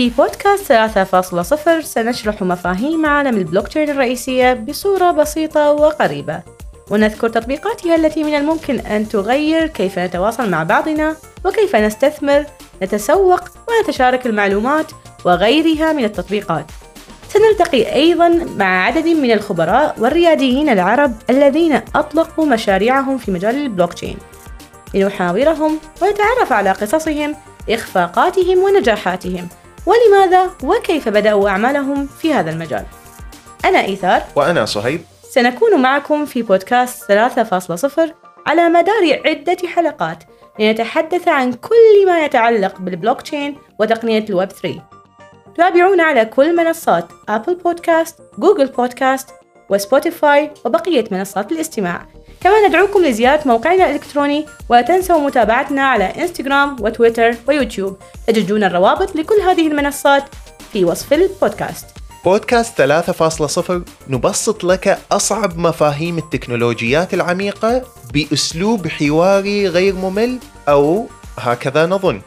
في بودكاست 3.0 سنشرح مفاهيم عالم البلوكتشين الرئيسية بصورة بسيطة وقريبة. ونذكر تطبيقاتها التي من الممكن أن تغير كيف نتواصل مع بعضنا وكيف نستثمر نتسوق ونتشارك المعلومات وغيرها من التطبيقات. سنلتقي أيضا مع عدد من الخبراء والرياديين العرب الذين أطلقوا مشاريعهم في مجال البلوكتشين. لنحاورهم ونتعرف على قصصهم إخفاقاتهم ونجاحاتهم. ولماذا وكيف بدأوا أعمالهم في هذا المجال؟ أنا إيثار. وأنا صهيب. سنكون معكم في بودكاست 3.0 على مدار عدة حلقات لنتحدث عن كل ما يتعلق بالبلوكتشين وتقنية الويب 3 تابعونا على كل منصات أبل بودكاست، جوجل بودكاست، وسبوتيفاي وبقية منصات الاستماع. كما ندعوكم لزيارة موقعنا الإلكتروني ولا تنسوا متابعتنا على إنستغرام وتويتر ويوتيوب. تجدون الروابط لكل هذه المنصات في وصف البودكاست. بودكاست 3.0 نبسط لك أصعب مفاهيم التكنولوجيات العميقة بأسلوب حواري غير ممل أو هكذا نظن.